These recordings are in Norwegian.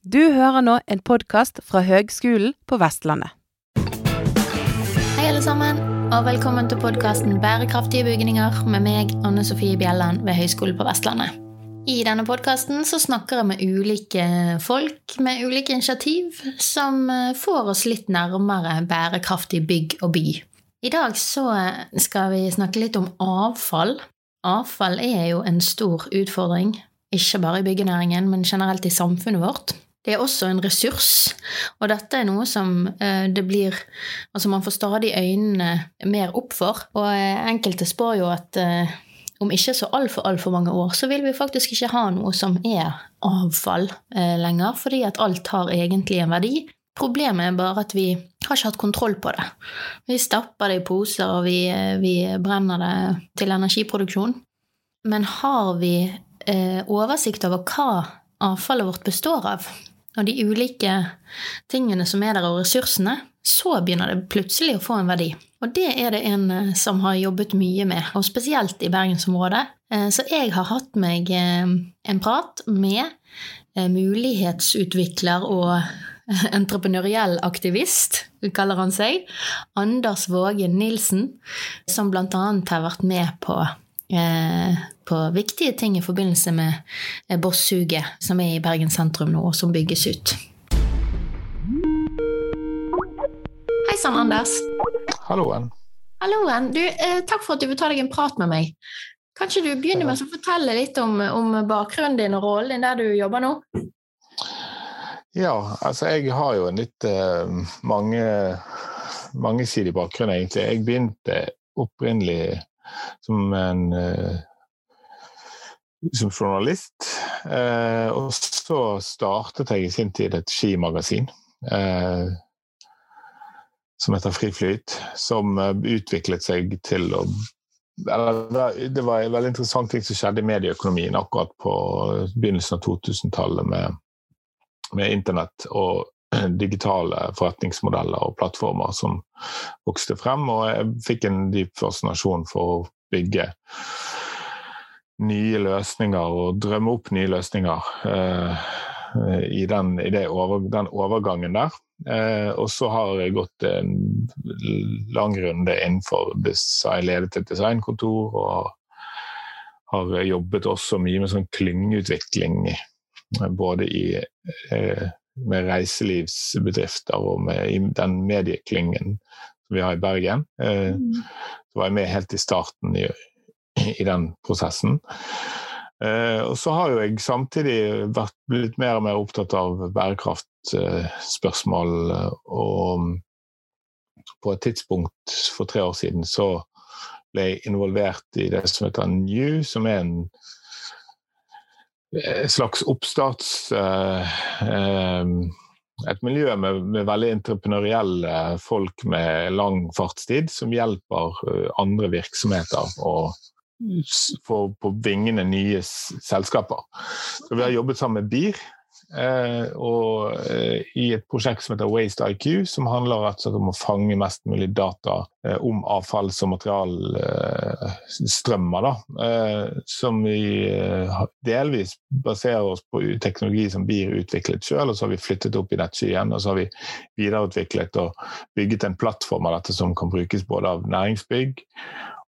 Du hører nå en podkast fra Høgskolen på Vestlandet. Hei, alle sammen, og velkommen til podkasten Bærekraftige bygninger med meg, Anne Sofie Bjelland ved Høgskolen på Vestlandet. I denne podkasten snakker jeg med ulike folk med ulike initiativ som eh, får oss litt nærmere bærekraftig bygg og by. I dag så skal vi snakke litt om avfall. Avfall er jo en stor utfordring, ikke bare i byggenæringen, men generelt i samfunnet vårt. Det er også en ressurs, og dette er noe som eh, det blir Altså, man får stadig øynene mer opp for, og eh, enkelte spår jo at eh, om ikke så altfor altfor mange år, så vil vi faktisk ikke ha noe som er avfall lenger, fordi at alt har egentlig en verdi. Problemet er bare at vi har ikke hatt kontroll på det. Vi stapper det i poser, og vi, vi brenner det til energiproduksjon. Men har vi oversikt over hva avfallet vårt består av, og de ulike tingene som er der, og ressursene, så begynner det plutselig å få en verdi. Og det er det en eh, som har jobbet mye med, og spesielt i bergensområdet. Eh, så jeg har hatt meg eh, en prat med mulighetsutvikler og entreprenøriell aktivist, kaller han seg, Anders Våge Nilsen, som annet har vært med på på viktige ting i forbindelse med eh, Bosshuget, som er i Bergen sentrum nå, og som bygges ut. Hei sann, Anders. Halloen. Halloen. Du, eh, takk for at du vil ta deg en prat med meg. Kan ikke du begynne med å fortelle litt om, om bakgrunnen din og rollen din der du jobber nå? Ja, altså jeg har jo en litt uh, mange, mangesidig bakgrunn, egentlig. Jeg begynte opprinnelig som en eh, som journalist. Eh, og så startet jeg i sin tid et skimagasin eh, som heter Fri Flyt, som utviklet seg til å det var en veldig interessant ting som skjedde i medieøkonomien akkurat på begynnelsen av 2000-tallet med, med internett og digitale forretningsmodeller og plattformer som vokste frem. Og jeg fikk en dyp fascinasjon for å bygge nye løsninger og drømme opp nye løsninger eh, i, den, i over, den, overgangen der. Eh, og så har jeg gått en lang runde innenfor design, ledet et designkontor og har jobbet også mye med sånn klyngeutvikling både i eh, med reiselivsbedrifter og med den medieklyngen som vi har i Bergen. Eh, mm. Så var jeg med helt i starten i, i den prosessen. Eh, og så har jo jeg samtidig vært blitt mer og mer opptatt av bærekraftspørsmål. Og på et tidspunkt for tre år siden så ble jeg involvert i det som heter New, som er en slags oppstarts... Eh, eh, et miljø med, med, veldig entreprenørielle folk med lang fartstid, som hjelper eh, andre virksomheter å få på vingene nye selskaper. Så vi har jobbet sammen med BIR, Eh, og eh, i et prosjekt som heter Waste IQ, som handler rett og slett om å fange mest mulig data eh, om avfalls- og materialstrømmer. som vi delvis baserer oss på teknologi som blir utviklet sjøl, og så har vi flyttet opp i nettskyen. Og så har vi videreutviklet og bygget en plattform av dette som kan brukes både av næringsbygg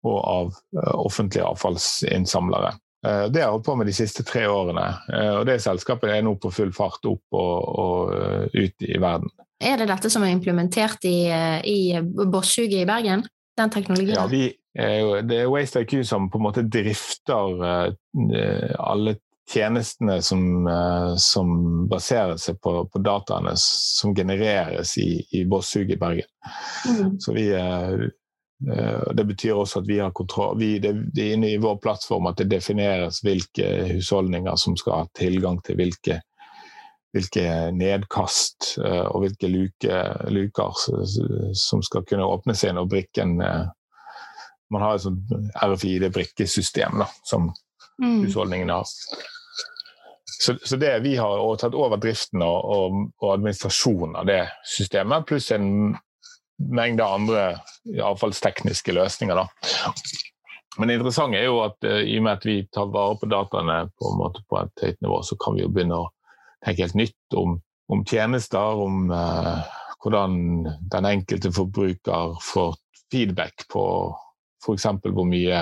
og av offentlige avfallsinnsamlere. Eh, det har jeg holdt på med de siste tre årene. Eh, og det selskapet er nå på full fart opp og, og eh, ut i verden. Er det dette som er implementert i, i Bosshuget i Bergen? Den teknologien? Ja, vi, det er Waste IQ som på en måte drifter alle tjenestene som, som baserer seg på, på, dataene som genereres i, i Bosshuget i Bergen. Mm. Så vi, det betyr også at vi har kontroll. Vi, det, det, er inne i vår plattform at det defineres hvilke husholdninger som skal ha tilgang til hvilke, hvilke nedkast eh, og hvilke luke, luker som skal kunne åpnes inn, og brikken eh, Man har et sånt RFID-brikkesystem som mm. husholdningene har. Så, så, det vi har tatt over driften og, og, og administrasjonen av det systemet, pluss en mengde andre avfallstekniske løsninger. Da. Men det interessante er jo at uh, i og med at vi tar vare på dataene på, på et høyt nivå, så kan vi jo begynne å tenke helt nytt om, om tjenester, om uh, hvordan den enkelte forbruker får feedback på f.eks. hvor mye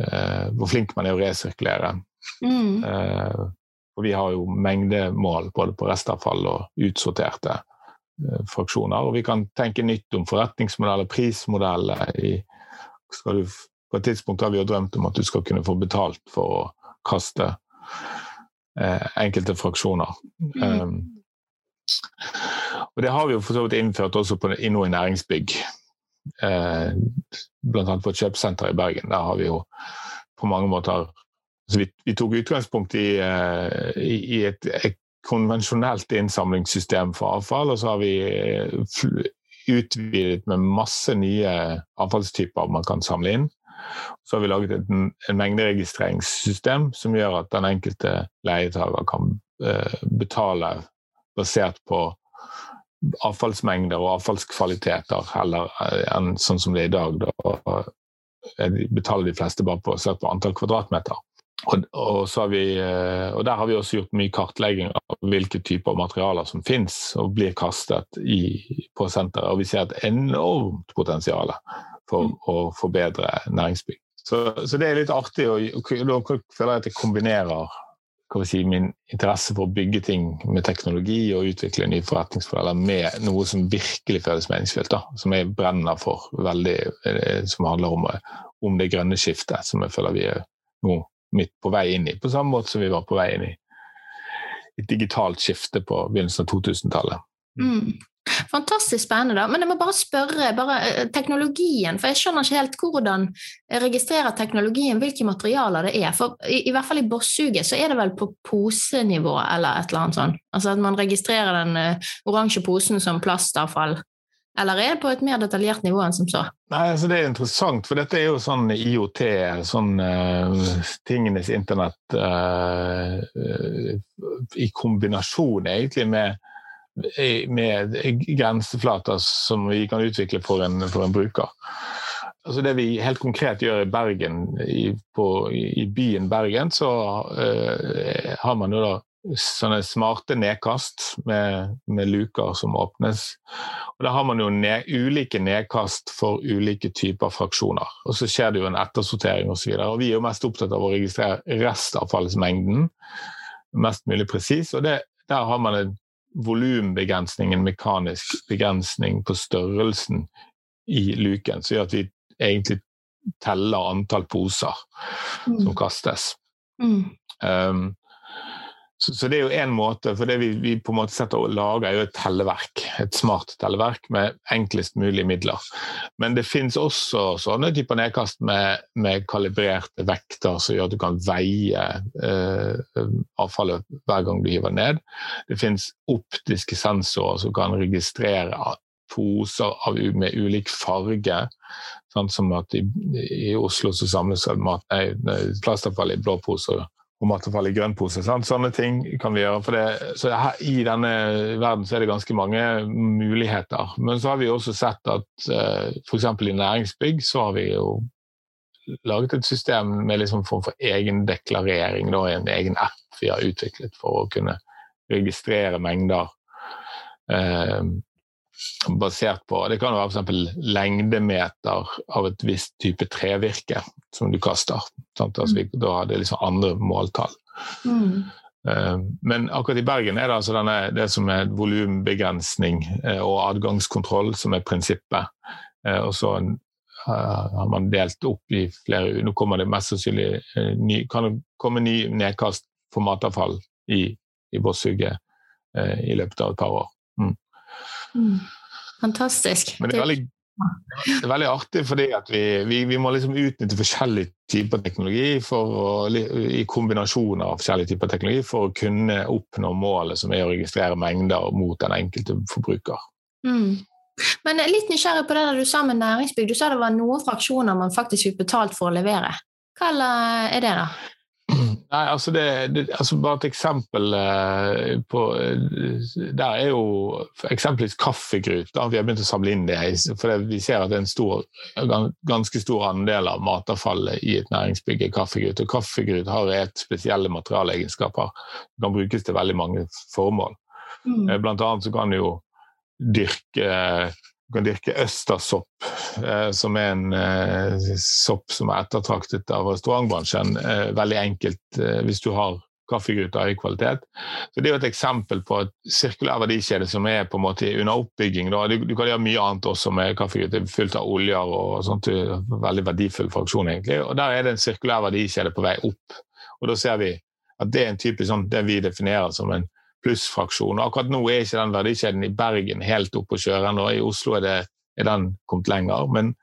uh, Hvor flink man er å resirkulere. Mm. Uh, og vi har jo mengdemål både på restavfall og utsorterte fraksjoner. Og vi kan tenke nytt om forretningsmodeller, prismodeller. I, du, på et tidspunkt har vi jo drømt om at du skal kunne få betalt for å kaste eh, enkelte fraksjoner. Mm. Um, og det har vi jo for så vidt innført også på, i noe næringsbygg. Eh, annet på et kjøpesenter i Bergen. Der har vi jo på mange måter vi, vi tok utgangspunkt i, i, i et, et, konvensjonelt innsamlingssystem for avfall, og så har vi uh, utvidet med masse nye avfallstyper man kan samle inn. Så har vi laget et, en mengderegistreringssystem som gjør at den enkelte leietaker kan uh, betale basert på avfallsmengder og avfallskvaliteter, heller uh, enn sånn som det er i dag. Da betaler de fleste bare på, på antall kvadratmeter. Og, og, vi, uh, og, der har vi også gjort mye kartlegging av hvilke typer materialer som finnes og blir kastet i, på senteret. Og vi ser et enormt potensial for mm. å forbedre næringsbygg. Så, så, det er litt artig, og da føler jeg at jeg kombinerer si, min interesse for å bygge ting med teknologi og utvikle nye forretningsmodeller med noe som virkelig føles meningsfylt. Da, som jeg brenner for veldig, eh, som handler om, om det grønne skiftet, som jeg føler vi er nå midt på vei inn i. På samme måte som vi var på vei inn i et digitalt skifte på begynnelsen av 2000-tallet. Mm. Fantastisk spennende. da, Men jeg må bare spørre bare, eh, teknologien. For jeg skjønner ikke helt hvordan registrerer teknologien hvilke materialer det er. For i, i hvert fall i Bossuget så er det vel på posenivå eller et eller annet sånt. Altså at man registrerer den uh, oransje posen som plastavfall. Eller er det på et mer detaljert nivå enn som så? Nei, altså Det er interessant, for dette er jo sånn IOT, sånn uh, tingenes internett uh, i kombinasjon egentlig med med grenseflater som vi kan utvikle for en, for en bruker. Altså det vi helt konkret gjør i Bergen, i, på, i byen Bergen, så uh, har man jo da sånne smarte nedkast med, med, luker som åpnes. Og Da har man jo ned, ulike nedkast for ulike typer fraksjoner. Og Så skjer det jo en ettersortering osv. Vi er jo mest opptatt av å registrere restavfallsmengden mest mulig presis. Og det, der har man en volumbegrensning, en mekanisk begrensning på størrelsen i luken, som gjør at vi egentlig teller antall poser mm. som kastes. Mm. Um, så, så, det er jo én måte, for det vi, vi, på en måte setter og lager, er jo et telleverk. Et smart telleverk med enklest mulig midler. Men det finnes også sånne typer nedkast med, med kalibrerte vekter som gjør at du kan veie eh, avfallet hver gang du hiver ned. Det finnes optiske sensorer som kan registrere poser av, med ulik farge. Sånn som at i, i Oslo så samles plastavfall i blå poser og matavfall i grønn pose. Sant? Sånne ting kan vi gjøre. For det, så her, I denne verden så er det ganske mange muligheter. Men så har vi også sett at eh, f.eks. i næringsbygg så har vi jo laget et system med liksom form for egendeklarering, da, en egen app vi har utviklet for å kunne registrere mengder. Uh, basert på Det kan være f.eks. lengdemeter av et visst type trevirke som du kaster. Altså, vi, da har det liksom andre måltall. Mm. Uh, men akkurat i Bergen er det altså denne, det som er volumbegrensning uh, og adgangskontroll som er prinsippet. Uh, og så har man delt opp i flere Nå kommer det mest sannsynlig ny, kan det komme ny nedkast for matavfall i, i Båtssuget i løpet av et par år. Mm. Fantastisk. Men det er veldig, det er veldig artig fordi vi, vi, vi, må liksom utnytte forskjellige typer teknologi å, i kombinasjoner av forskjellige typer teknologi for å kunne oppnå målet som er å registrere mengder mot den enkelte forbruker. Mm. Men litt nysgjerrig på det du sa med næringsbygg. Du sa det var noen fraksjoner man faktisk fikk betalt for å levere. Hva er det, da? Nei, altså, det, det, altså Bare et eksempel eh, på eh, Der er jo eksempelvis kaffegrut. Da. Vi har begynt å samle inn det. For vi ser at det er en stor, ganske stor andel av matavfallet i et næringsbygg er kaffegrut. Og kaffegrut har helt spesielle materialegenskaper. Det kan brukes til veldig mange formål. Mm. Eh, blant annet så kan du jo dyrke du kan dyrke østersopp, eh, som er en eh, sopp som er ettertraktet av restaurantbransjen. Eh, veldig enkelt hvis du har kaffegryter av høy kvalitet. Så Det er jo et eksempel på et sirkulær verdikjede som er på en måte under oppbygging. Du, du, kan gjøre mye annet også med kaffegryter er fullt av oljer og sånt. Veldig verdifull fraksjon, egentlig. Og Der er det en sirkulær verdikjede på vei opp. Og Da ser vi at det er en type sånn, det vi definerer som en plussfraksjon. Akkurat nå er ikke den verdikjeden i Bergen helt oppe å kjøre ennå. I Oslo er, det, er, den kommet lenger. Men,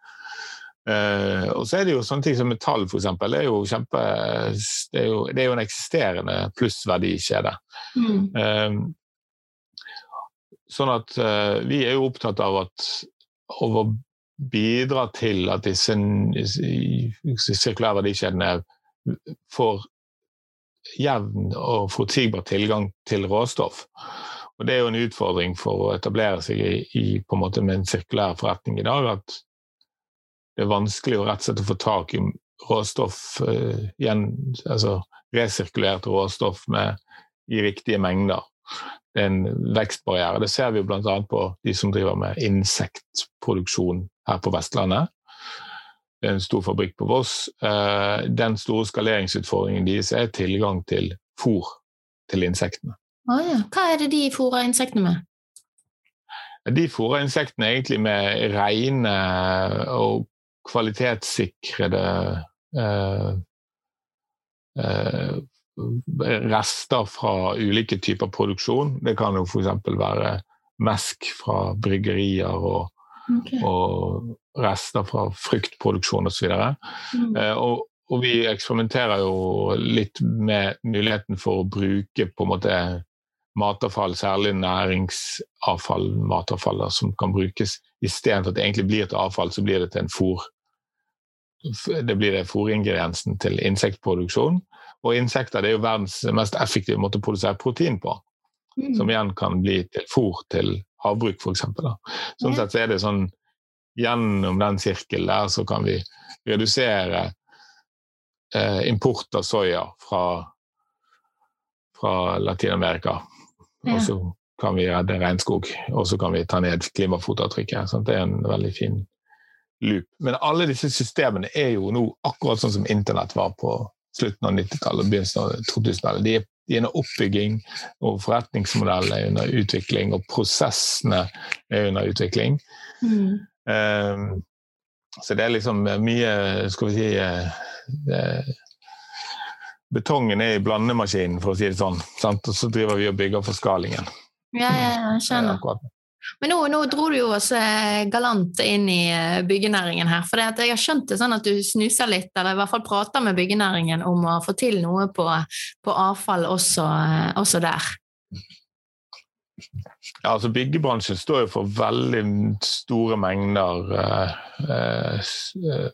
øh, og så er det jo sånne ting som metall, f.eks. Det er jo kjempe det er jo, det er jo en eksisterende plussverdikjede. Mm. Um, sånn at øh, vi er jo opptatt av at å bidra til at disse sirkulære verdikjedene får jevn og forutsigbar tilgang til råstoff. Og Det er jo en utfordring for å etablere seg i, i på en måte med en sirkulær forretning i dag. At det er vanskelig å rett og slett få tak i råstoff, uh, igjen, altså resirkulert råstoff med, i riktige mengder. Det er en vekstbarriere. Det ser vi bl.a. på de som driver med insektproduksjon her på Vestlandet en stor fabrikk på Voss. Eh, den store skaleringsutfordringen deres er tilgang til fôr til insektene. Oh, ja. Hva er det de fôrer insektene med? De fôrer insektene egentlig med rene og kvalitetssikrede eh, eh, rester fra ulike typer produksjon. Det kan jo f.eks. være mesk fra bryggerier og Okay. Og rester fra fruktproduksjon osv. Mm. eh, og, og vi eksperimenterer jo litt med muligheten for å bruke på en måte matavfall, særlig næringsavfall, matavfall da, som kan brukes istedenfor at det egentlig blir til avfall, så blir det til en fôr. Det blir det fôringrediensen til insektproduksjon. Og insekter det er jo verdens mest effektive måte å produsere protein på. Mm. Som igjen kan bli til fôr til havbruk, f.eks. Sånn sett så er det sånn Gjennom den sirkelen der så kan vi redusere eh, import av soya fra, fra Latin-Amerika. Og så kan vi redde regnskog, og så kan vi ta ned klimafotavtrykket. Sånn, det er en veldig fin loop. Men alle disse systemene er jo nå akkurat sånn som internett var på slutten av 90-tallet og begynnelsen av 2000-tallet. De er de er under oppbygging, og forretningsmodellen er under utvikling, og prosessene er under utvikling. Mm. Um, så det er liksom mye Skal vi si uh, Betongen er i blandemaskinen, for å si det sånn. Sant? Og så driver vi og bygger for skalingen. Ja, ja, jeg skjønner. Men nå, nå, dro du jo oss eh, galant inn i eh, byggenæringen her. For jeg har skjønt det sånn at du snuser litt, eller i hvert fall prater med byggenæringen om å få til noe på, på avfall også, eh, også, der. Ja, altså Byggebransjen står jo for veldig store mengder eh, eh,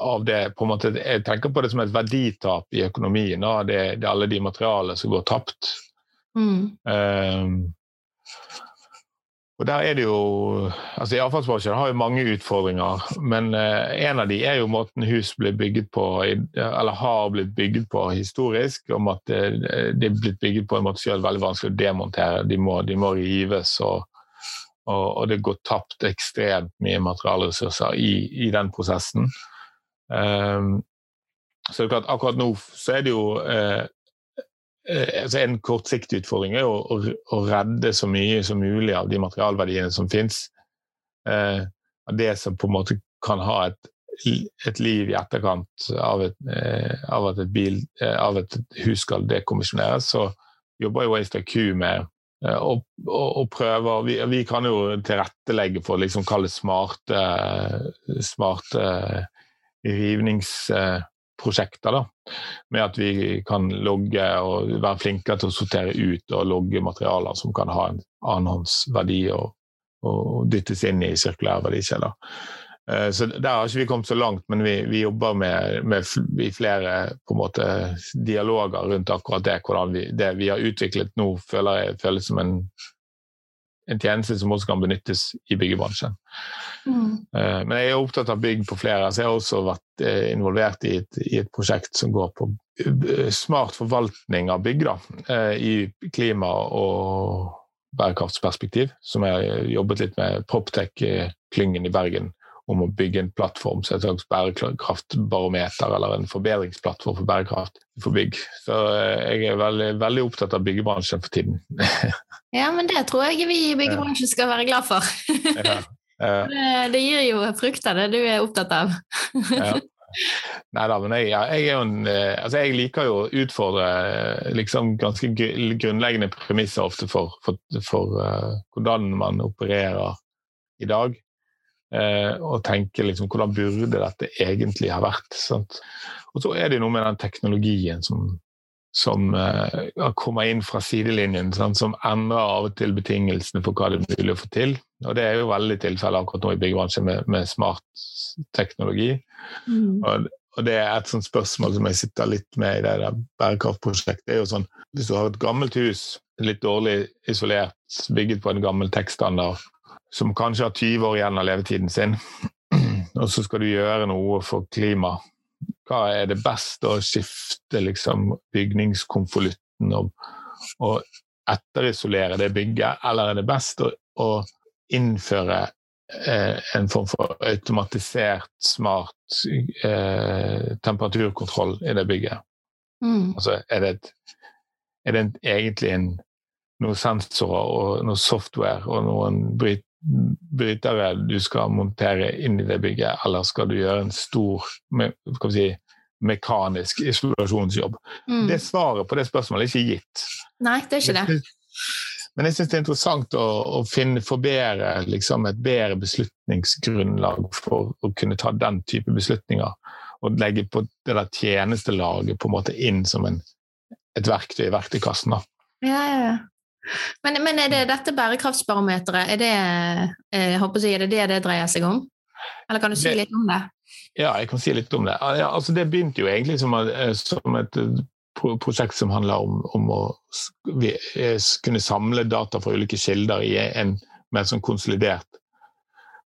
av det på en måte, Jeg tenker på det som et verditap i økonomien. Det, det er alle de materialene som går tapt. Mm. Um, og der er det jo, altså Avfallsbransjen har jo mange utfordringer, men eh, en av de er jo måten hus blir bygget på, eller har blitt bygget på historisk. om at det, det er blitt bygget på en måte det veldig vanskelig å demontere. De må, de må rives, og, og, og, det går tapt ekstremt mye materialressurser i, i den prosessen. Um, så det er klart, akkurat nå så er det jo eh, Eh, altså En kortsiktig utfordring er å, å, redde så mye som mulig av de materialverdiene som fins. Eh, det som på en måte kan ha et, et liv i etterkant av, et, eh, av, at et bil, eh, av et hus skal dekommisjoneres, så jobber jo Waste IQ med å og, og, prøver vi, vi, kan jo tilrettelegge for liksom kalle smarte, smarte rivnings prosjekter. da, Med at vi kan logge og være flinkere til å sortere ut og logge materialer som kan ha en annenhåndsverdi og, og dyttes inn i sirkulære verdikjeder. Eh, så Der har ikke vi kommet så langt, men vi, vi jobber med, med i flere måte, dialoger rundt akkurat det. Hvordan vi, det vi har utviklet nå, føler jeg føles som en, en tjeneste som også kan benyttes i byggebransjen. Mm. Eh, men jeg er opptatt av bygg på flere. så Jeg har også vært eh, involvert i et, i et prosjekt som går på smart forvaltning av bygg da, i klima- og bærekraftsperspektiv. Som jeg har jobbet litt med Proptech-klyngen i Bergen om å bygge en plattform så et slags bærekraftbarometer eller en forbedringsplattform for bærekraft for bygg. Så eh, jeg er veldig, veldig opptatt av byggebransjen for tiden. ja, men det tror jeg vi i byggebransjen skal være glad for. ja. Det, gir jo frukter, det du er opptatt av. ja. Nei da, men jeg, jeg, en, eh, altså jeg, liker jo å utfordre eh, liksom ganske grunnleggende premisser ofte for, for, for hvordan man opererer i dag og tenke liksom, hvordan burde dette egentlig ha vært. Sant? Og så er det noe med den teknologien som, som eh, kommer inn fra sidelinjen, sant? som endrer av og til betingelsene for hva det er mulig å få til. Og det er jo veldig tilfellet akkurat nå i byggebransjen med, med smart teknologi. Mm. Og, og, det er et sånt spørsmål som jeg sitter litt med i det der bærekraftprosjektet. det er jo sånn, Hvis du har et gammelt hus, litt dårlig isolert, bygget på en gammel tekststandard, som kanskje har 20 år igjen av levetiden sin, og så skal du gjøre noe for klima. Hva er det best å skifte liksom, bygningskonvolutten og, og, etterisolere det bygget, eller er det best å, å innføre eh, en form for automatisert, smart eh, temperaturkontroll i det bygget? Mm. Altså, er det, et, er det egentlig en, noen sensorer og noe software og noen bryt, brytere du skal montere inn i det bygget, eller skal du gjøre en stor si, mekanisk isolasjonsjobb? Mm. Det Svaret på det spørsmålet er ikke gitt. Nei, det er ikke det. Men jeg syns det er interessant å, å finne, forbedre liksom, et bedre beslutningsgrunnlag for å kunne ta den type beslutninger. Og legge på det der tjenestelaget på en måte inn som en, et verktøy i verktøykassen. Ja, ja, ja. Men, men, er det dette bærekraftsbarometeret, er det, eh, jeg håper å si, er det det det dreier seg om? Eller kan du si litt om det? Ja, jeg kan si litt om det. Ja, altså det begynte jo egentlig som, eh, som et eh, prosjekt som handler om, om, å kunne samle data fra ulike kilder i en mer sånn konsolidert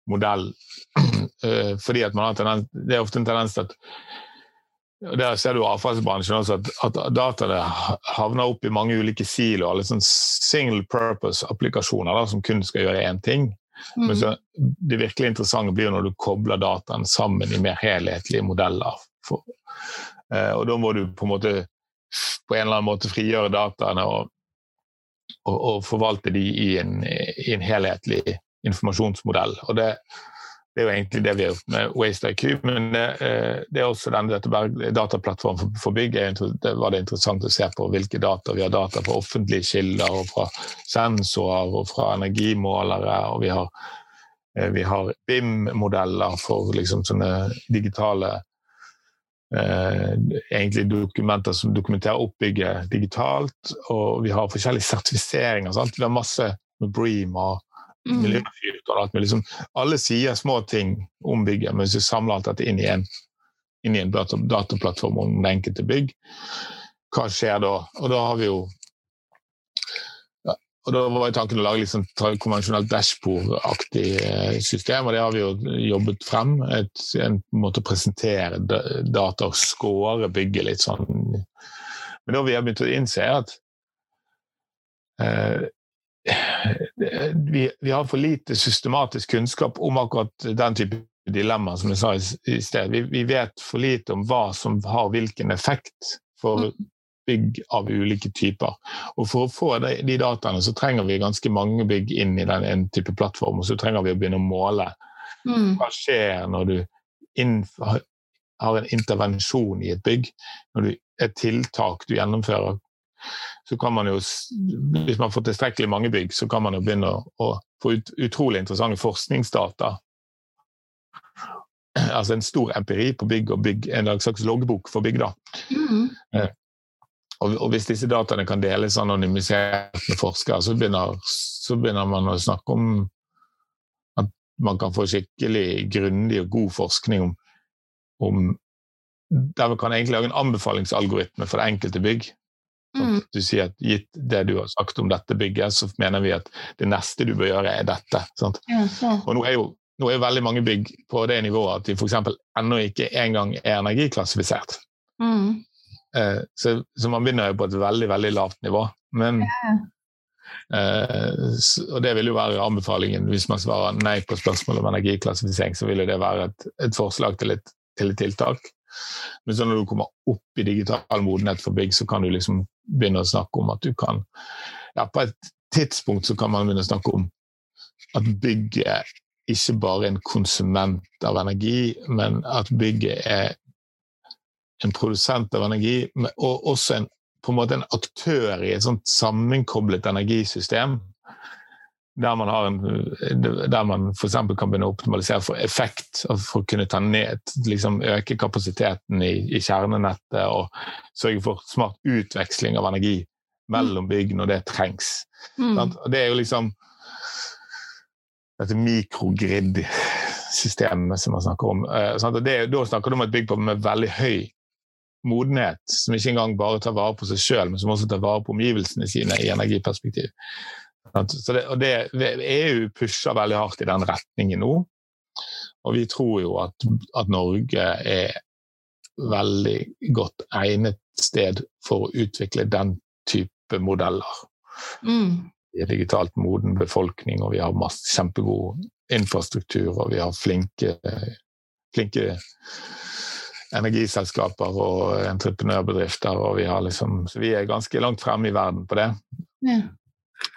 modell. Fordi at man har tendens, Det er ofte en tendens til at der ser du avfallsbransjen også, at, at dataene havner opp i mange ulike siloer. Alle sånn single purpose-applikasjoner som kun skal gjøre én ting. Mm. Men så, det virkelig interessante blir når du kobler dataen sammen i mer helhetlige modeller. For, eh, og da må du på en måte på en eller annen måte frigjøre dataene og, og, og forvalte de i en, i en helhetlig informasjonsmodell. Og det, det er jo egentlig det vi har gjort med WasteIQ. Men det, eh, det, er også denne dataplattformen for, for bygg. Det var det interessant å se på hvilke data vi har data fra offentlige kilder, og fra sensorer og fra energimålere. og vi har, eh, vi har BIM-modeller for liksom sånne digitale eh, egentlig dokumenter som dokumenterer oppbygget digitalt. Og vi har forskjellige sertifiseringer. Sant? Vi har masse med Bream og. Miljøfyrt og alt mulig. Liksom, alle sier små ting om bygget, men hvis du samler alt dette inn i en, inn i en dataplattform om det enkelte bygg, hva skjer da? Og da har vi jo og Da var tanken å lage litt sånn konvensjonelt dashbord-aktig eh, system, og det har vi jo jobbet frem. Et, en måte å presentere data og score bygget litt sånn. Men da vi har begynt å innse, at eh, vi, vi, har for lite systematisk kunnskap om akkurat den type dilemma som jeg sa i sted. Vi, vi, vet for lite om hva som har hvilken effekt for mm. bygg av ulike typer. Og For å få de, de dataene så trenger vi ganske mange bygg inn i den en type plattform. Og så trenger vi å begynne å måle mm. hva skjer når du inn, har en intervensjon i et bygg. Når du, et tiltak du gjennomfører, så kan man jo, hvis man får tilstrekkelig mange bygg, så kan man jo begynne å, få ut, utrolig interessante forskningsdata. Altså en stor empiri på bygg og bygg, en slags loggbok for bygg. da. Mm. Eh, og, og, hvis disse dataene kan deles anonymisert med forskere, så begynner, så begynner man å snakke om at man kan få skikkelig grundig og god forskning om, om Der vi kan egentlig lage en anbefalingsalgoritme for det enkelte bygg. Mm. Du sier at gitt det du har sagt om dette bygget, så mener vi at det neste du bør gjøre, er dette. Ja, ja. Og nå er jo nå er veldig mange bygg på det nivået at de f.eks. ennå ikke engang er energiklassifisert. Mm. Eh, så, så man begynner jo på et veldig veldig lavt nivå. Men, eh, s- og det vil jo være anbefalingen hvis man svarer nei på spørsmålet om energiklassifisering, så vil jo det være et, et forslag til et, til et tiltak. Men når du kommer opp i digital modenhet for bygg, så kan du liksom begynne å snakke om at du kan ja, På et tidspunkt så kan man begynne å snakke om at bygget ikke bare er en konsument av energi, men at bygget er en produsent av energi, og også en, på en måte en aktør i et sånt sammenkoblet energisystem. Der man, har en, der man f.eks. kan begynne å optimalisere for effekt, for å kunne ta ned, liksom øke kapasiteten i, i kjernenettet og sørge for smart utveksling av energi mellom bygg når det trengs. Mm. Det er jo liksom dette mikrogrid-systemet som man snakker om. Eh? Det, da snakker du om et bygg på med veldig høy modenhet, som ikke engang bare tar vare på seg sjøl, men som også tar vare på omgivelsene sine i energiperspektiv. Det, og det, EU pusher veldig hardt i den retningen nå. Og vi tror jo at, at Norge er veldig godt egnet sted for å utvikle den type modeller Mm. vi er digitalt moden befolkning, og vi har masse kjempegod infrastruktur, og vi har flinke, flinke energiselskaper og entreprenørbedrifter, og vi har liksom Så vi er ganske langt fremme i verden på det. Ja.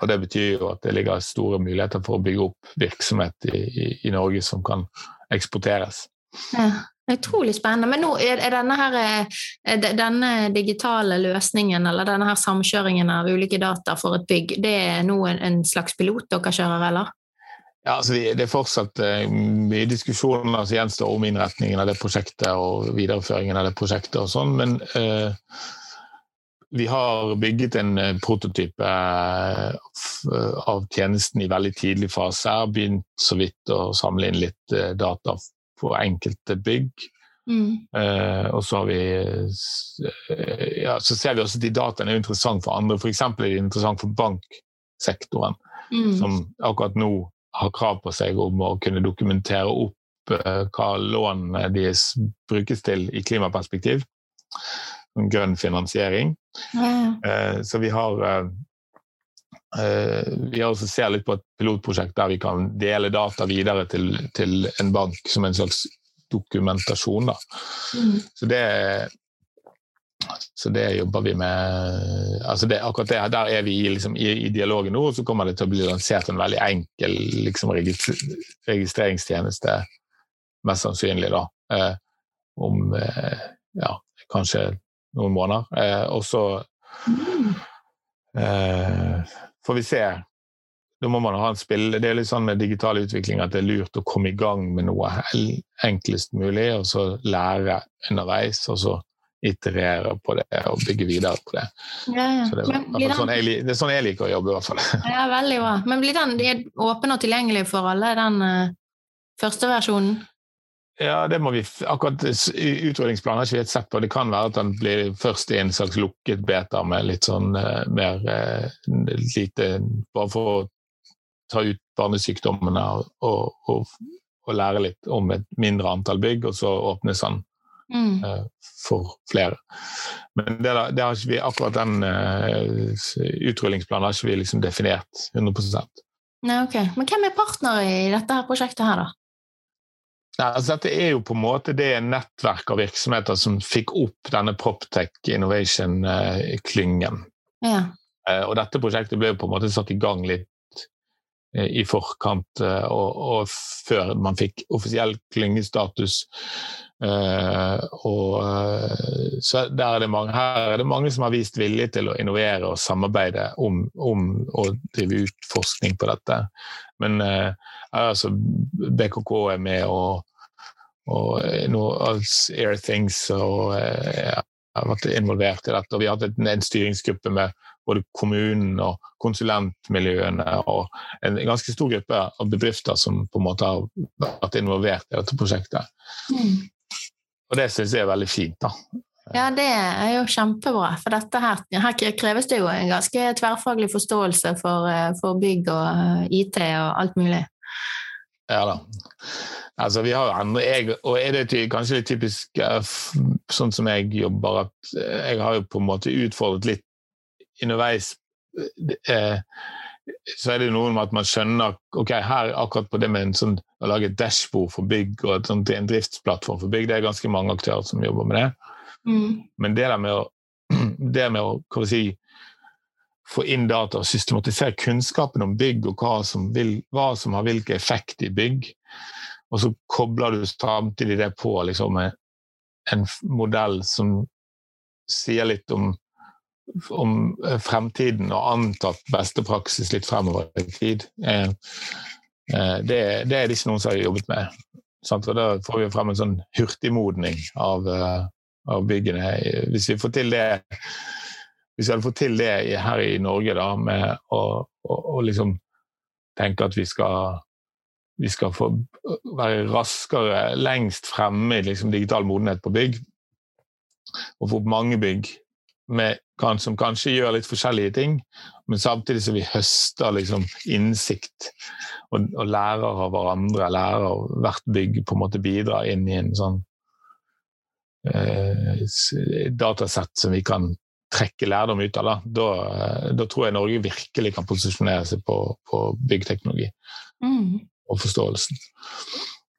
Og det betyr jo at det ligger store muligheter for å bygge opp virksomhet i, i, i Norge som kan eksporteres. Ja. Utrolig spennende. Men nå er, er denne, her, er denne digitale løsningen, eller denne her samkjøringen av ulike data for et bygg, det er nå en, en slags pilot dere kjører, eller? Ja, altså Det er fortsatt eh, mye diskusjoner som gjenstår om innretningen av det prosjektet og videreføringen av det prosjektet og sånn, men eh, vi har bygget en eh, prototype eh, av tjenesten i veldig tidlig fase. Jeg har begynt så vidt å samle inn litt eh, data på enkelte bygg. Mm. Og så har vi ja, så ser vi også at de dataene er interessant for andre. F.eks. er de interessant for banksektoren Mm. som akkurat nå har krav på seg om å kunne dokumentere opp hva lånene deres brukes til i klimaperspektiv. En grønn finansiering. Ja. Eh, så vi har eh, eh, Vi har også ser litt på et pilotprosjekt der vi kan dele data videre til, til en bank som en slags dokumentasjon. Mm. Så det så det jobber vi med altså det, Akkurat det, Der er vi liksom, i, i dialogen nå, og så kommer det til å bli lansert en veldig enkel liksom, registreringstjeneste, mest sannsynlig, da. Eh, om eh, ja, kanskje noen måneder. Eh, og så eh, får vi se. Da må man ha en spill. Det er litt sånn med digital utvikling at det er lurt å komme i gang med noe enklest mulig, og så lære underveis, og så iterere på det og bygge videre på det. Ja, ja. Er, sånn jeg, det er sånn jeg liker å jobbe, i hvert fall. ja, veldig bra. Men blir den åpen og tilgjengelig for alle, den uh, første versjonen? Ja, det må vi akkurat Utrydningsplanen har ikke vi helt sett på. Det kan være at den blir først i en slags lukket beta med litt sånn uh, mer uh, lite Bare for å ta ut barnesykdommene og, og, og, lære litt om et mindre antall bygg, og så åpnes den Mm. eh, for flere. Men det, det har ikke vi, akkurat den uh, utrullingsplanen har ikke vi liksom definert 100 Nei, ok. Men hvem er partner i dette her prosjektet her, da? Altså Dette er jo på en måte det nettverk av virksomheter som fikk opp denne Proptech Innovation-klyngen. Ja. Eh, Og dette prosjektet ble jo på en måte satt i gang litt eh, i forkant eh, og, og før man fikk offisiell klyngestatus. Uh, og, eh, så er mange, her er det mange som har vist vilje til å innovere og samarbeide om, om å drive ut forskning på dette. Men uh, altså, BKK er med, og, og eh, noe altså, Airthings og uh, har vært involvert i dette. Og vi har hatt en, en styringsgruppe med både kommunen og konsulentmiljøene og en ganske stor gruppe av bedrifter som på en måte har vært involvert i dette prosjektet. Mm. Og det syns jeg er veldig fint. da. Ja, det er jo kjempebra. For dette her, her kreves det jo en ganske tverrfaglig forståelse for, eh, for bygg og eh, IT og alt mulig. Ja da. Altså, vi har jo andre jeg, Og er det kanskje litt typisk eh, sånn som jeg jobber, at jeg har jo på en måte utfordret litt underveis eh, så er det noe med at man skjønner ok, her akkurat på det med en sånn, å lage et dashbord for bygg og sånt, en driftsplattform for bygg, det er ganske mange aktører som jobber med det. Mm. Men det der med å, det med å hva si, få inn data og systematisere kunnskapen om bygg og hva som, vil, hva som har hvilken effekt i bygg, og så kobler du samtidig det på liksom, en modell som sier litt om, om fremtiden og antatt beste praksis litt fremover i tid. Eh, eh, det, er det ikke noen som har jobbet med. Og da får vi frem en sånn hurtigmodning av, eh, av byggene. Hvis vi får til det hvis vi hadde fått til det her i Norge, da, med å, å, å liksom tenke at vi skal, vi skal få være raskere, lengst fremme i liksom, digital modenhet på bygg, og få opp mange bygg med, som kanskje gjør litt forskjellige ting, men samtidig som vi høster liksom, innsikt og, og, lærer av hverandre, lærer hvert bygg på en måte bidrar inn i en sånn eh, datasett som vi kan trekke lærdom ut av. Da, da, eh, da tror jeg Norge virkelig kan posisjonere seg på, på byggteknologi mm. og forståelsen.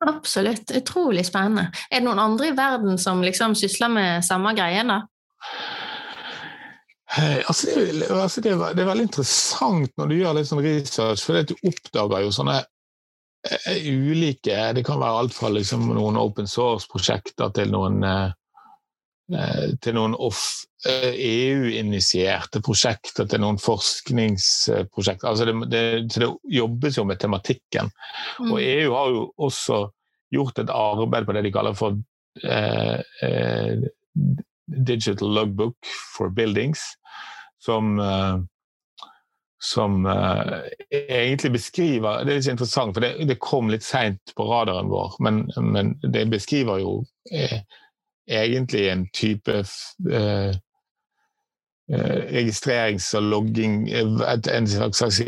Absolutt. Utrolig spennende. Er det noen andre i verden som liksom sysler med samme greien, da? Hey, altså det, altså det, er, det, er, veldig interessant når du gjør litt sånn research, for du oppdager jo sånne uh, ulike Det kan være alt fra liksom noen open source-prosjekter til noen uh, til noen EU-initierte e prosjekter, til noen forskningsprosjekter. Altså det, det, det, jobbes jo med tematikken. Mm. Og EU har jo også gjort et arbeid på det de kaller for eh, eh, Digital Logbook for Buildings, som eh, som uh, egentlig beskriver Det er litt interessant, for det, det kom litt seint på radaren vår, men, men det beskriver jo eh, egentlig en type eh, eh, registrerings- og logging En slags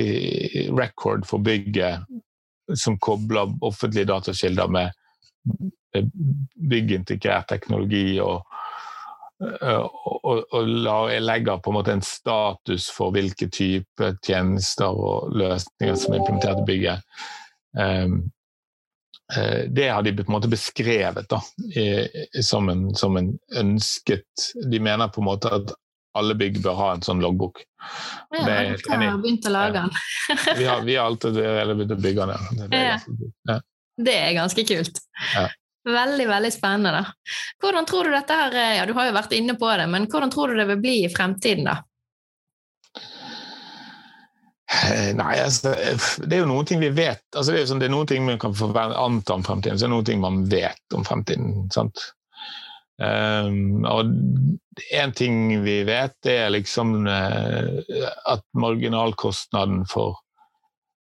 record for bygget som kobler offentlige datakilder med byggintegrert teknologi og, eh, og, og, legger på en måte en status for hvilke type tjenester og løsninger som er implementert i bygget. Um, det har de på en måte beskrevet da, som, en, som, en, ønsket De mener på en måte at alle bygg bør ha en sånn loggbok. Ja, jeg har begynt å lage den. vi, har, vi har alltid begynt å bygge den. Det, det, ja. det er ganske kult. Ja. Veldig veldig spennende. da. Hvordan tror Du dette her, ja du har jo vært inne på det, men hvordan tror du det vil bli i fremtiden? da? Eh, nei, altså, det er jo noen ting vi vet. Altså, det, er sånn, det, er noen ting man kan anta om fremtiden, så det er noen ting man vet om fremtiden. sant? Um, og én ting vi vet, det er liksom uh, at marginalkostnaden for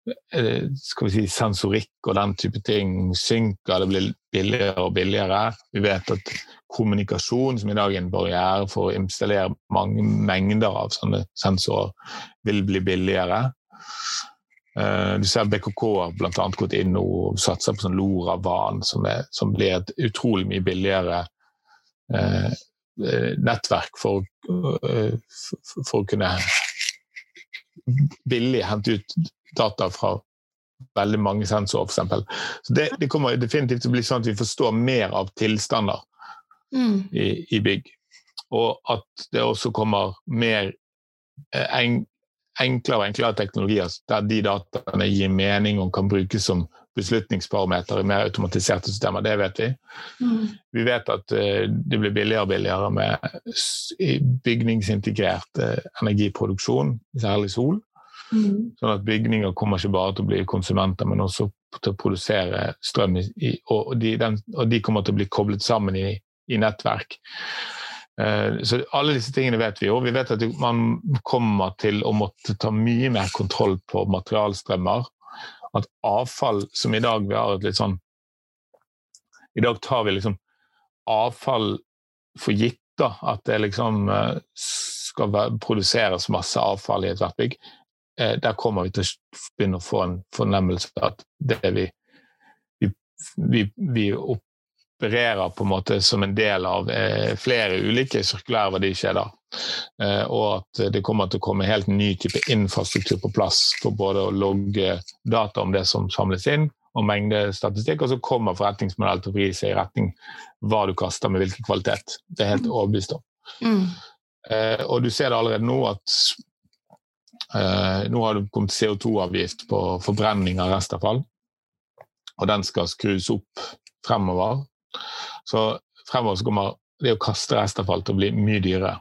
uh, skal vi si, sensorikk og den type ting synker. Det blir billigere og billigere. Vi vet at kommunikasjon, som i dag er en barriere for å installere mange mengder av sånne sensorer, vil bli billigere. Uh, du ser BKK har bl.a. gått inn og satser på sånn LoRaWAN, som, som blir et utrolig mye billigere eh, nettverk for, uh, for, for, å kunne billig hente ut data fra veldig mange sensorer, f.eks. Så det, det, kommer definitivt til å bli sånn at vi forstår mer av tilstander mm. i, i, bygg. Og at det også kommer mer en, enklere og enklere teknologier der de dataene gir mening og kan brukes som beslutningsparameter i mer automatiserte systemer. Det vet vi. Mm. Vi vet at uh, det blir billigere og billigere med bygningsintegrert uh, energiproduksjon, særlig sol. Mm. Sånn at bygninger kommer ikke bare til å bli konsumenter, men også til å produsere strøm. I, og, de, den, og, de, kommer til å bli koblet sammen i, i nettverk. Uh, så alle disse tingene vet vi jo. Vi vet at man kommer til å måtte ta mye mer kontroll på materialstrømmer. At avfall som i dag vi har et litt sånn I dag tar vi liksom avfall for gitt. da, At det liksom eh, skal produseres masse avfall i ethvert bygg. Eh, der kommer vi til å begynne å få en fornemmelse at det vi, vi, vi, vi opererer på en måte som en del av eh, flere ulike sirkulære verdikjeder. Eh, og at det kommer til å komme helt ny type infrastruktur på plass for både å logge data om det som samles inn, og mengde statistikk, og så kommer forretningsmodell til å vri seg i retning hva du kaster med hvilken kvalitet. Det er helt mm. overbevist om. Mm. Eh, og du ser det allerede nå at eh, nå har det kommet CO2-avgift på forbrenning av restavfall. Og den skal skrus opp fremover. Så fremover så kommer det å kaste restavfall til å bli mye dyrere.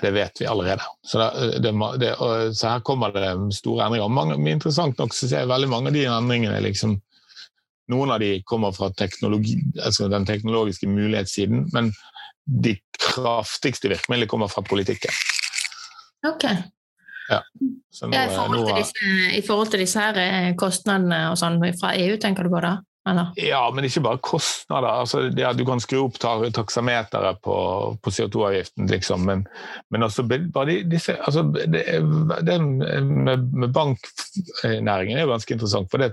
Det vet vi allerede. Så, det, det, så, her kommer det store endringer. Mange, interessant nok så ser jeg veldig mange av de endringene liksom, Noen av de kommer fra altså den teknologiske mulighetssiden, men de kraftigste virkemidlene kommer fra politikken. Ok. Ja. Nå, ja, i, forhold disse, I, forhold til disse, her eh, kostnadene og sånn fra EU, tenker du på da? Eller? Ja, men ikke bare kostnader. Altså, ja, du kan skru opp taksameteret på, på CO2-avgiften, liksom. men, men også bare disse altså, det, det med, med, banknæringen er jo ganske interessant. for det,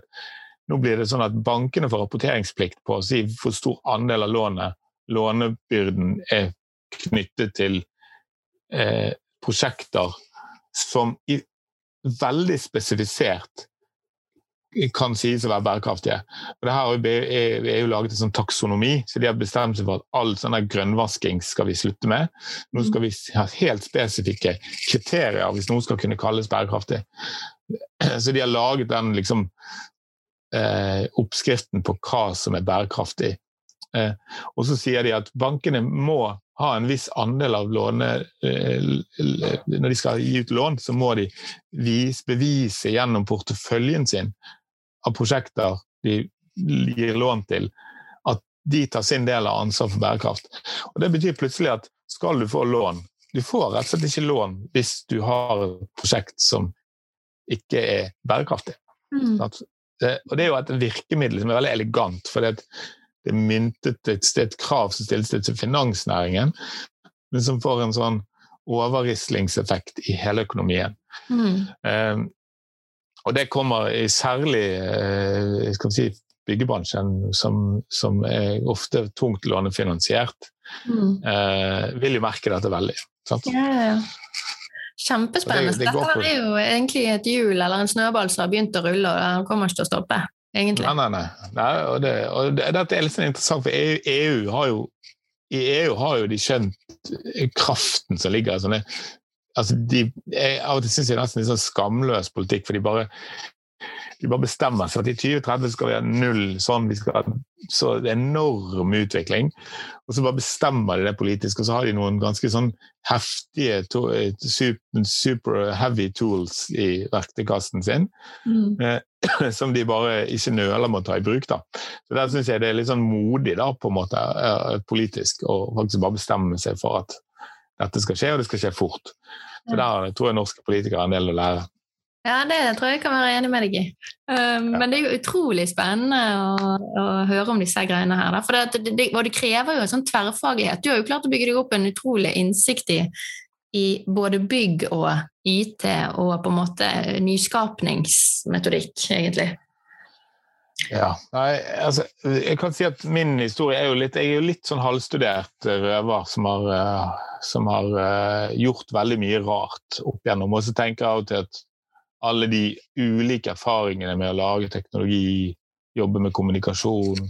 nå blir det sånn at Bankene får rapporteringsplikt på å si hvor stor andel av lånet lånebyrden er knyttet til eh, prosjekter som i veldig spesifisert kan sies å være bærekraftige. Og det her har EU laget en sånn taksonomi, så de har bestemt seg for at all sånn grønnvasking skal vi slutte med. Nå skal vi ha helt spesifikke kriterier hvis noe skal kunne kalles bærekraftig. Så de har laget den liksom, eh, oppskriften på hva som er bærekraftig. Eh, og så sier de at bankene må ha en viss andel av lånet eh, Når de skal gi ut lån, så må de vise, bevise gjennom porteføljen sin av prosjekter de gir lån til, at de tar sin del av ansvaret for bærekraft. Og Det betyr plutselig at skal du få lån Du får rett og slett ikke lån hvis du har et prosjekt som ikke er bærekraftig. Mm. Det, og Det er jo et virkemiddel som er veldig elegant. for det, det er myntet et, et krav som stilles til finansnæringen, men som får en sånn overrislingseffekt i hele økonomien. Mm. Um, og det kommer i særlig uh, skal vi si, byggebransjen, som, som er ofte tungt lånefinansiert, mm. uh, vil jo merke dette veldig. Sant? Yeah. Kjempespennende. Det, det Dette er jo egentlig et hjul eller en snøball som har begynt å rulle, og den kommer ikke til å stoppe. Egentlig. Nei, nei, nei. nei og det, og det, dette er litt sånn interessant, for EU, EU, har jo i EU har jo de skjønt kraften som ligger i sånne altså de, jeg, Av og til syns jeg nesten litt sånn skamløs politikk, for de bare, de bare bestemmer seg at i 2030 skal vi ha null sånn, vi skal ha så enorm utvikling. Og så bare bestemmer de det politisk, og så har de noen ganske sånn heftige, super, super heavy tools i verktøykassen sin. Mm. Eh, som de bare ikke nøler med å ta i bruk. da. Så Der syns jeg det er litt sånn modig da, på en måte, eh, politisk å faktisk bare bestemme seg for at dette skal skje, og det skal skje fort. Så der tror jeg norske politikere har en del å lære. Ja, det tror jeg kan være enig med deg i. Um, ja. Men det er jo utrolig spennende å, å høre om disse greiene her. Det, det, og det krever jo en sånn tverrfaglighet. Du har jo klart å bygge deg opp en utrolig innsikt i, i både bygg og IT og på en måte nyskapningsmetodikk, egentlig. Ja. Nei, altså, jeg kan si at min historie er jo litt Jeg er jo litt sånn halvstudert røver som har, uh, som har uh, gjort veldig mye rart opp igjennom. Og så tenker jeg av og til at alle de ulike erfaringene med å lage teknologi, jobbe med kommunikasjon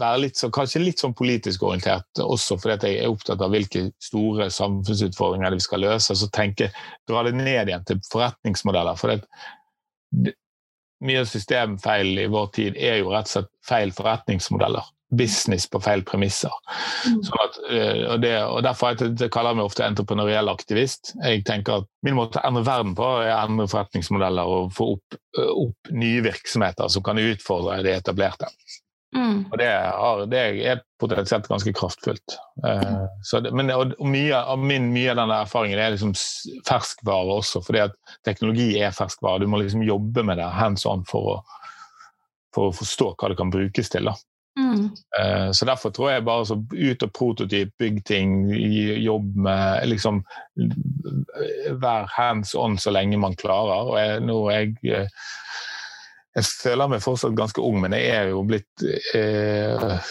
Være litt så, kanskje litt sånn politisk orientert også fordi jeg er opptatt av hvilke store samfunnsutfordringer vi skal løse. Så tenker, dra det ned igjen til forretningsmodeller. for det mye systemfeil i vår tid er jo rett og slett feil forretningsmodeller. Business på feil premisser. Mm. At, eh, og, det, og Derfor jeg, det kaller jeg meg ofte entreprenøriell aktivist. Jeg tenker at Min måte å endre verden på er å endre forretningsmodeller og få opp, opp nye virksomheter som kan utfordre det etablerte. Mm. Og det, er, det er potensielt ganske kraftfullt. Eh, så det, men, og, og mye, av min, mye av denne erfaringen er liksom ferskvare også, fordi at teknologi er ferskvare. Du må liksom jobbe med det hands on for å, for å forstå hva det kan brukes til. da. Mm. Eh, Så derfor tror jeg bare så ut og prototyp, bygg ting, jobb med liksom Vær hands on så lenge man klarer. Og jeg, nå jeg eh, jeg føler meg fortsatt ganske ung, men jeg er jo blitt eh,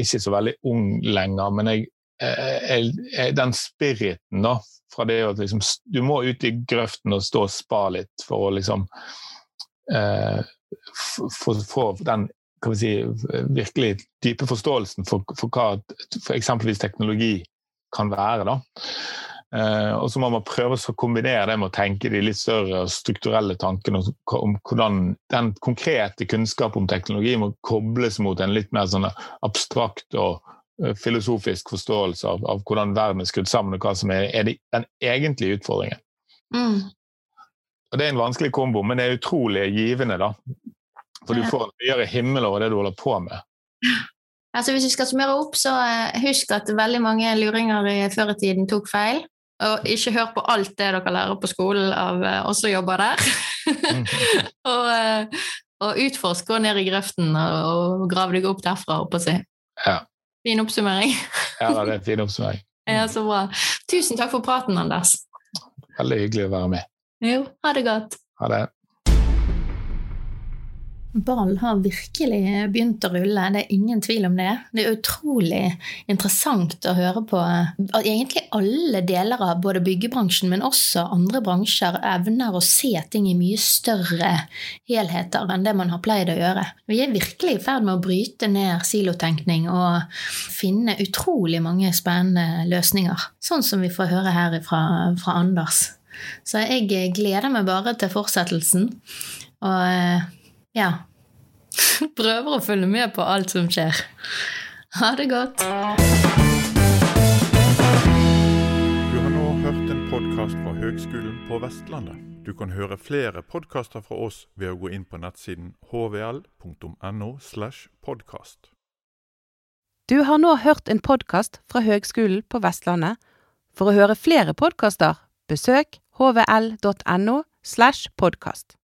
ikke så veldig ung lenger, men jeg, jeg, jeg, den spiriten da, fra det at liksom, Du må ut i grøften og stå og spa litt for å liksom eh, få den kan vi si, virkelig dype forståelsen for, for hva for eksempelvis teknologi kan være. da. Eh, og så må man prøve å kombinere det med å tenke de litt større og strukturelle tankene om hvordan den konkrete kunnskap om teknologi må kobles mot en litt mer sånn abstrakt og eh, filosofisk forståelse av, av hvordan verden er skrudd sammen, og hva som er, er de, den egentlige utfordringen. Mm. Og Det er en vanskelig kombo, men det er utrolig givende. da. For du får en høyere himmel over det du holder på med. Altså Hvis vi skal summere opp, så eh, husk at veldig mange luringer i før i tiden tok feil. Og ikke hør på alt det dere lærer på skolen av eh, oss som jobber der. og, eh, og utforsk, gå ned i grøften og, og grav deg opp derfra, holdt på å si. Ja. Fin oppsummering. Ja, det er en fin oppsummering. Ja, så bra. Tusen takk for praten, Anders. Veldig hyggelig å være med. Jo, ha det godt. Ha det. Ballen har virkelig begynt å rulle, det er ingen tvil om det. Det er utrolig interessant å høre på at egentlig alle deler av både byggebransjen, men også andre bransjer evner å se ting i mye større helheter enn det man har pleid å gjøre. Vi er virkelig i ferd med å bryte ned silotenkning og finne utrolig mange spennende løsninger, sånn som vi får høre her fra, fra Anders. Så jeg gleder meg bare til fortsettelsen. Og eh, ja. Prøver å følge med på alt som skjer. Ha det godt. Du har nå hørt en podkast fra Høgskolen på Vestlandet. Du kan høre flere podkaster fra oss ved å gå inn på nettsiden hvl.no. slash podkast. Du har nå hørt en podkast fra Høgskolen på Vestlandet. For å høre flere podkaster, besøk hvl.no slash podkast.